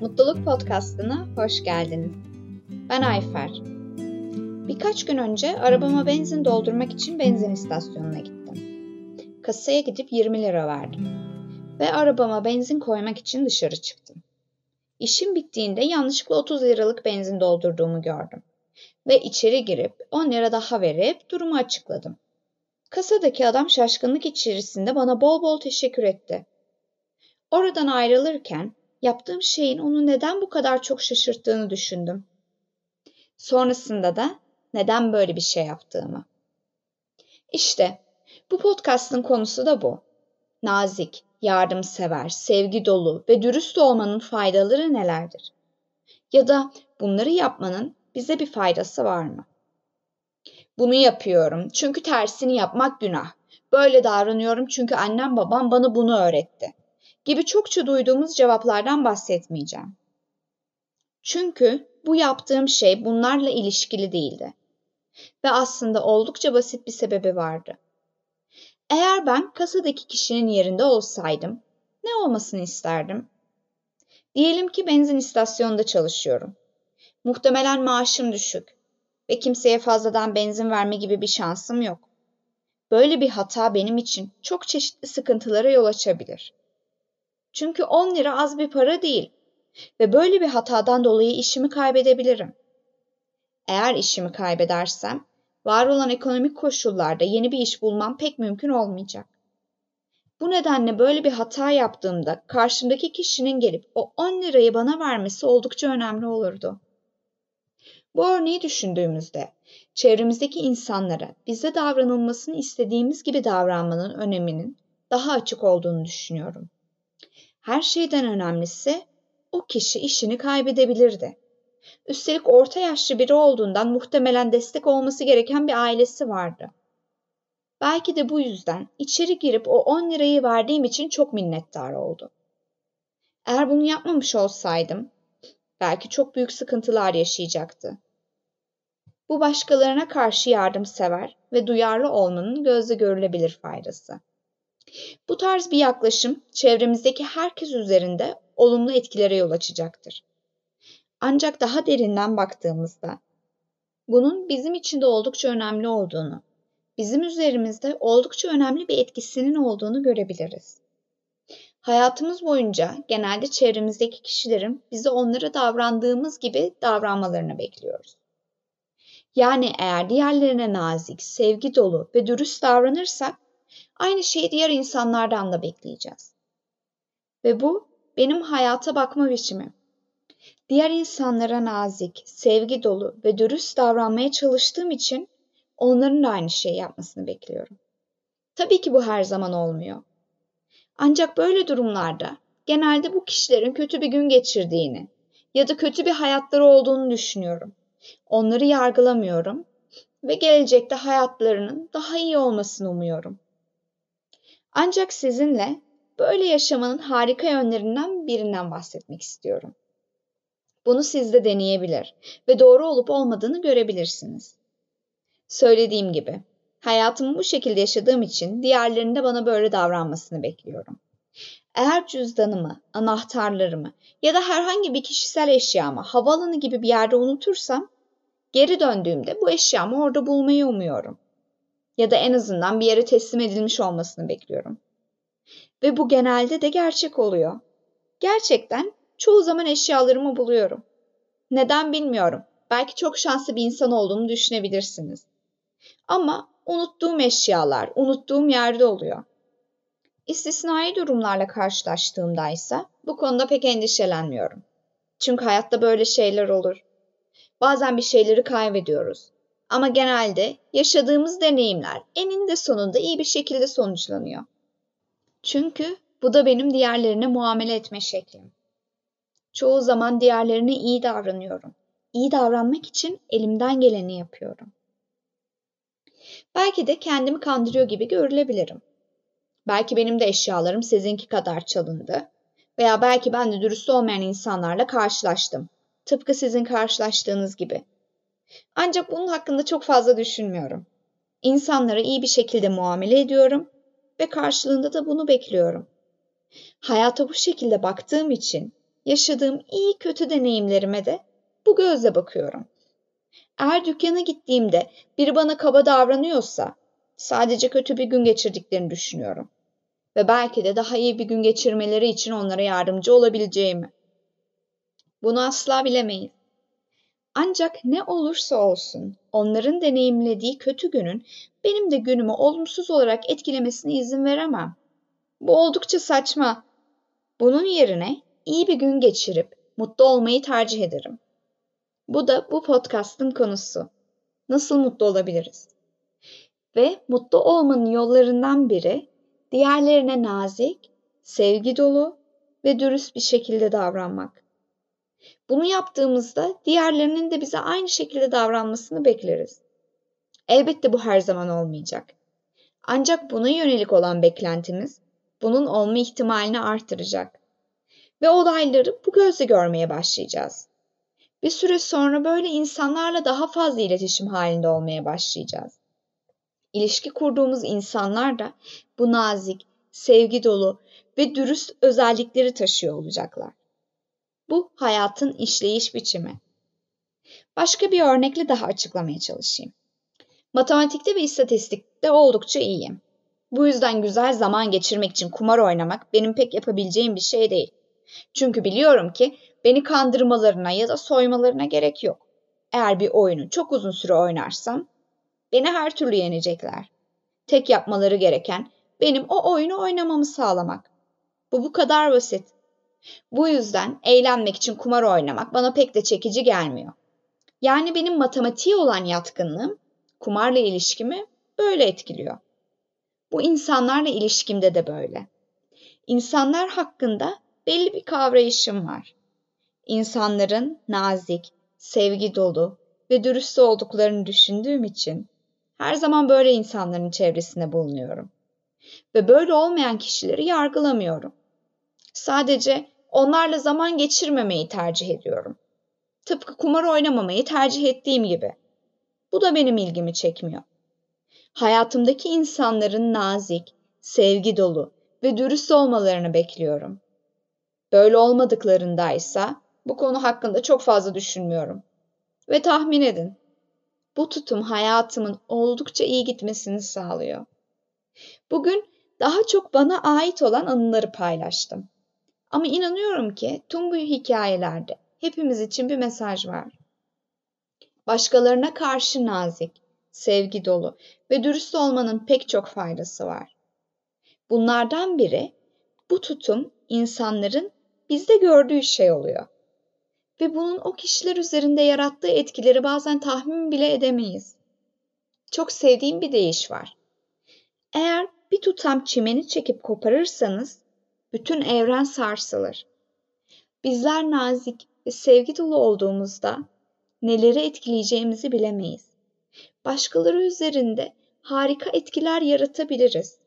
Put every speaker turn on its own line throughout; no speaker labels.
Mutluluk Podcast'ına hoş geldiniz. Ben Ayfer. Birkaç gün önce arabama benzin doldurmak için benzin istasyonuna gittim. Kasaya gidip 20 lira verdim. Ve arabama benzin koymak için dışarı çıktım. İşim bittiğinde yanlışlıkla 30 liralık benzin doldurduğumu gördüm. Ve içeri girip 10 lira daha verip durumu açıkladım. Kasadaki adam şaşkınlık içerisinde bana bol bol teşekkür etti. Oradan ayrılırken yaptığım şeyin onu neden bu kadar çok şaşırttığını düşündüm. Sonrasında da neden böyle bir şey yaptığımı. İşte bu podcast'ın konusu da bu. Nazik, yardımsever, sevgi dolu ve dürüst olmanın faydaları nelerdir? Ya da bunları yapmanın bize bir faydası var mı? Bunu yapıyorum çünkü tersini yapmak günah. Böyle davranıyorum çünkü annem babam bana bunu öğretti gibi çokça duyduğumuz cevaplardan bahsetmeyeceğim. Çünkü bu yaptığım şey bunlarla ilişkili değildi. Ve aslında oldukça basit bir sebebi vardı. Eğer ben kasadaki kişinin yerinde olsaydım ne olmasını isterdim? Diyelim ki benzin istasyonunda çalışıyorum. Muhtemelen maaşım düşük ve kimseye fazladan benzin verme gibi bir şansım yok. Böyle bir hata benim için çok çeşitli sıkıntılara yol açabilir. Çünkü 10 lira az bir para değil ve böyle bir hatadan dolayı işimi kaybedebilirim. Eğer işimi kaybedersem, var olan ekonomik koşullarda yeni bir iş bulmam pek mümkün olmayacak. Bu nedenle böyle bir hata yaptığımda karşımdaki kişinin gelip o 10 lirayı bana vermesi oldukça önemli olurdu. Bu örneği düşündüğümüzde çevremizdeki insanlara bize davranılmasını istediğimiz gibi davranmanın öneminin daha açık olduğunu düşünüyorum. Her şeyden önemlisi o kişi işini kaybedebilirdi. Üstelik orta yaşlı biri olduğundan muhtemelen destek olması gereken bir ailesi vardı. Belki de bu yüzden içeri girip o 10 lirayı verdiğim için çok minnettar oldu. Eğer bunu yapmamış olsaydım belki çok büyük sıkıntılar yaşayacaktı. Bu başkalarına karşı yardımsever ve duyarlı olmanın gözle görülebilir faydası. Bu tarz bir yaklaşım çevremizdeki herkes üzerinde olumlu etkilere yol açacaktır. Ancak daha derinden baktığımızda bunun bizim için de oldukça önemli olduğunu, bizim üzerimizde oldukça önemli bir etkisinin olduğunu görebiliriz. Hayatımız boyunca genelde çevremizdeki kişilerin bize onlara davrandığımız gibi davranmalarını bekliyoruz. Yani eğer diğerlerine nazik, sevgi dolu ve dürüst davranırsak Aynı şeyi diğer insanlardan da bekleyeceğiz. Ve bu benim hayata bakma biçimim. Diğer insanlara nazik, sevgi dolu ve dürüst davranmaya çalıştığım için onların da aynı şeyi yapmasını bekliyorum. Tabii ki bu her zaman olmuyor. Ancak böyle durumlarda genelde bu kişilerin kötü bir gün geçirdiğini ya da kötü bir hayatları olduğunu düşünüyorum. Onları yargılamıyorum ve gelecekte hayatlarının daha iyi olmasını umuyorum. Ancak sizinle böyle yaşamanın harika yönlerinden birinden bahsetmek istiyorum. Bunu siz de deneyebilir ve doğru olup olmadığını görebilirsiniz. Söylediğim gibi, hayatımı bu şekilde yaşadığım için diğerlerinin de bana böyle davranmasını bekliyorum. Eğer cüzdanımı, anahtarlarımı ya da herhangi bir kişisel eşyamı havaalanı gibi bir yerde unutursam, geri döndüğümde bu eşyamı orada bulmayı umuyorum ya da en azından bir yere teslim edilmiş olmasını bekliyorum. Ve bu genelde de gerçek oluyor. Gerçekten çoğu zaman eşyalarımı buluyorum. Neden bilmiyorum. Belki çok şanslı bir insan olduğumu düşünebilirsiniz. Ama unuttuğum eşyalar, unuttuğum yerde oluyor. İstisnai durumlarla karşılaştığımda ise bu konuda pek endişelenmiyorum. Çünkü hayatta böyle şeyler olur. Bazen bir şeyleri kaybediyoruz ama genelde yaşadığımız deneyimler eninde sonunda iyi bir şekilde sonuçlanıyor. Çünkü bu da benim diğerlerine muamele etme şeklim. Çoğu zaman diğerlerine iyi davranıyorum. İyi davranmak için elimden geleni yapıyorum. Belki de kendimi kandırıyor gibi görülebilirim. Belki benim de eşyalarım sizinki kadar çalındı. Veya belki ben de dürüst olmayan insanlarla karşılaştım. Tıpkı sizin karşılaştığınız gibi. Ancak bunun hakkında çok fazla düşünmüyorum. İnsanlara iyi bir şekilde muamele ediyorum ve karşılığında da bunu bekliyorum. Hayata bu şekilde baktığım için yaşadığım iyi kötü deneyimlerime de bu gözle bakıyorum. Eğer dükkana gittiğimde biri bana kaba davranıyorsa sadece kötü bir gün geçirdiklerini düşünüyorum. Ve belki de daha iyi bir gün geçirmeleri için onlara yardımcı olabileceğimi. Bunu asla bilemeyiz. Ancak ne olursa olsun onların deneyimlediği kötü günün benim de günümü olumsuz olarak etkilemesine izin veremem. Bu oldukça saçma. Bunun yerine iyi bir gün geçirip mutlu olmayı tercih ederim. Bu da bu podcast'ın konusu. Nasıl mutlu olabiliriz? Ve mutlu olmanın yollarından biri diğerlerine nazik, sevgi dolu ve dürüst bir şekilde davranmak. Bunu yaptığımızda diğerlerinin de bize aynı şekilde davranmasını bekleriz. Elbette bu her zaman olmayacak. Ancak buna yönelik olan beklentimiz bunun olma ihtimalini artıracak. Ve olayları bu gözle görmeye başlayacağız. Bir süre sonra böyle insanlarla daha fazla iletişim halinde olmaya başlayacağız. İlişki kurduğumuz insanlar da bu nazik, sevgi dolu ve dürüst özellikleri taşıyor olacaklar. Bu hayatın işleyiş biçimi. Başka bir örnekle daha açıklamaya çalışayım. Matematikte ve istatistikte oldukça iyiyim. Bu yüzden güzel zaman geçirmek için kumar oynamak benim pek yapabileceğim bir şey değil. Çünkü biliyorum ki beni kandırmalarına ya da soymalarına gerek yok. Eğer bir oyunu çok uzun süre oynarsam beni her türlü yenecekler. Tek yapmaları gereken benim o oyunu oynamamı sağlamak. Bu bu kadar basit. Bu yüzden eğlenmek için kumar oynamak bana pek de çekici gelmiyor. Yani benim matematiğe olan yatkınlığım kumarla ilişkimi böyle etkiliyor. Bu insanlarla ilişkimde de böyle. İnsanlar hakkında belli bir kavrayışım var. İnsanların nazik, sevgi dolu ve dürüst olduklarını düşündüğüm için her zaman böyle insanların çevresinde bulunuyorum. Ve böyle olmayan kişileri yargılamıyorum. Sadece onlarla zaman geçirmemeyi tercih ediyorum. Tıpkı kumar oynamamayı tercih ettiğim gibi. Bu da benim ilgimi çekmiyor. Hayatımdaki insanların nazik, sevgi dolu ve dürüst olmalarını bekliyorum. Böyle olmadıklarındaysa bu konu hakkında çok fazla düşünmüyorum. Ve tahmin edin. Bu tutum hayatımın oldukça iyi gitmesini sağlıyor. Bugün daha çok bana ait olan anıları paylaştım. Ama inanıyorum ki tüm bu hikayelerde hepimiz için bir mesaj var. Başkalarına karşı nazik, sevgi dolu ve dürüst olmanın pek çok faydası var. Bunlardan biri bu tutum insanların bizde gördüğü şey oluyor. Ve bunun o kişiler üzerinde yarattığı etkileri bazen tahmin bile edemeyiz. Çok sevdiğim bir deyiş var. Eğer bir tutam çimeni çekip koparırsanız bütün evren sarsılır. Bizler nazik ve sevgi dolu olduğumuzda neleri etkileyeceğimizi bilemeyiz. Başkaları üzerinde harika etkiler yaratabiliriz.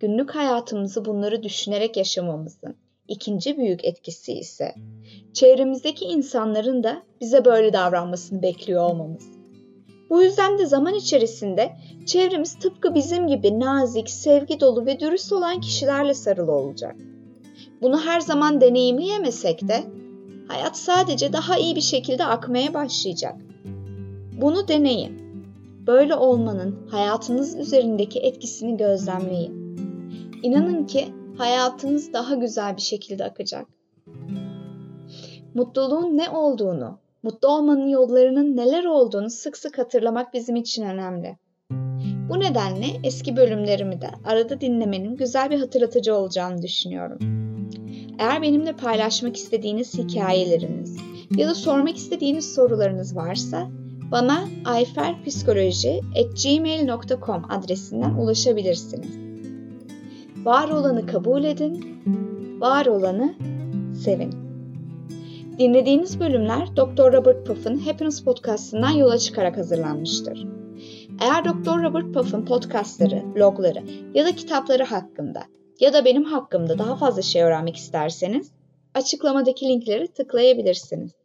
Günlük hayatımızı bunları düşünerek yaşamamızın ikinci büyük etkisi ise çevremizdeki insanların da bize böyle davranmasını bekliyor olmamız. Bu yüzden de zaman içerisinde çevremiz tıpkı bizim gibi nazik, sevgi dolu ve dürüst olan kişilerle sarılı olacak. Bunu her zaman deneyimleyemesek de hayat sadece daha iyi bir şekilde akmaya başlayacak. Bunu deneyin. Böyle olmanın hayatınız üzerindeki etkisini gözlemleyin. İnanın ki hayatınız daha güzel bir şekilde akacak. Mutluluğun ne olduğunu, mutlu olmanın yollarının neler olduğunu sık sık hatırlamak bizim için önemli. Bu nedenle eski bölümlerimi de arada dinlemenin güzel bir hatırlatıcı olacağını düşünüyorum. Eğer benimle paylaşmak istediğiniz hikayeleriniz ya da sormak istediğiniz sorularınız varsa bana ayferpsikoloji.gmail.com adresinden ulaşabilirsiniz. Var olanı kabul edin, var olanı sevin. Dinlediğiniz bölümler Dr. Robert Puff'ın Happiness Podcast'ından yola çıkarak hazırlanmıştır. Eğer Dr. Robert Puff'ın podcastları, blogları ya da kitapları hakkında ya da benim hakkımda daha fazla şey öğrenmek isterseniz açıklamadaki linkleri tıklayabilirsiniz.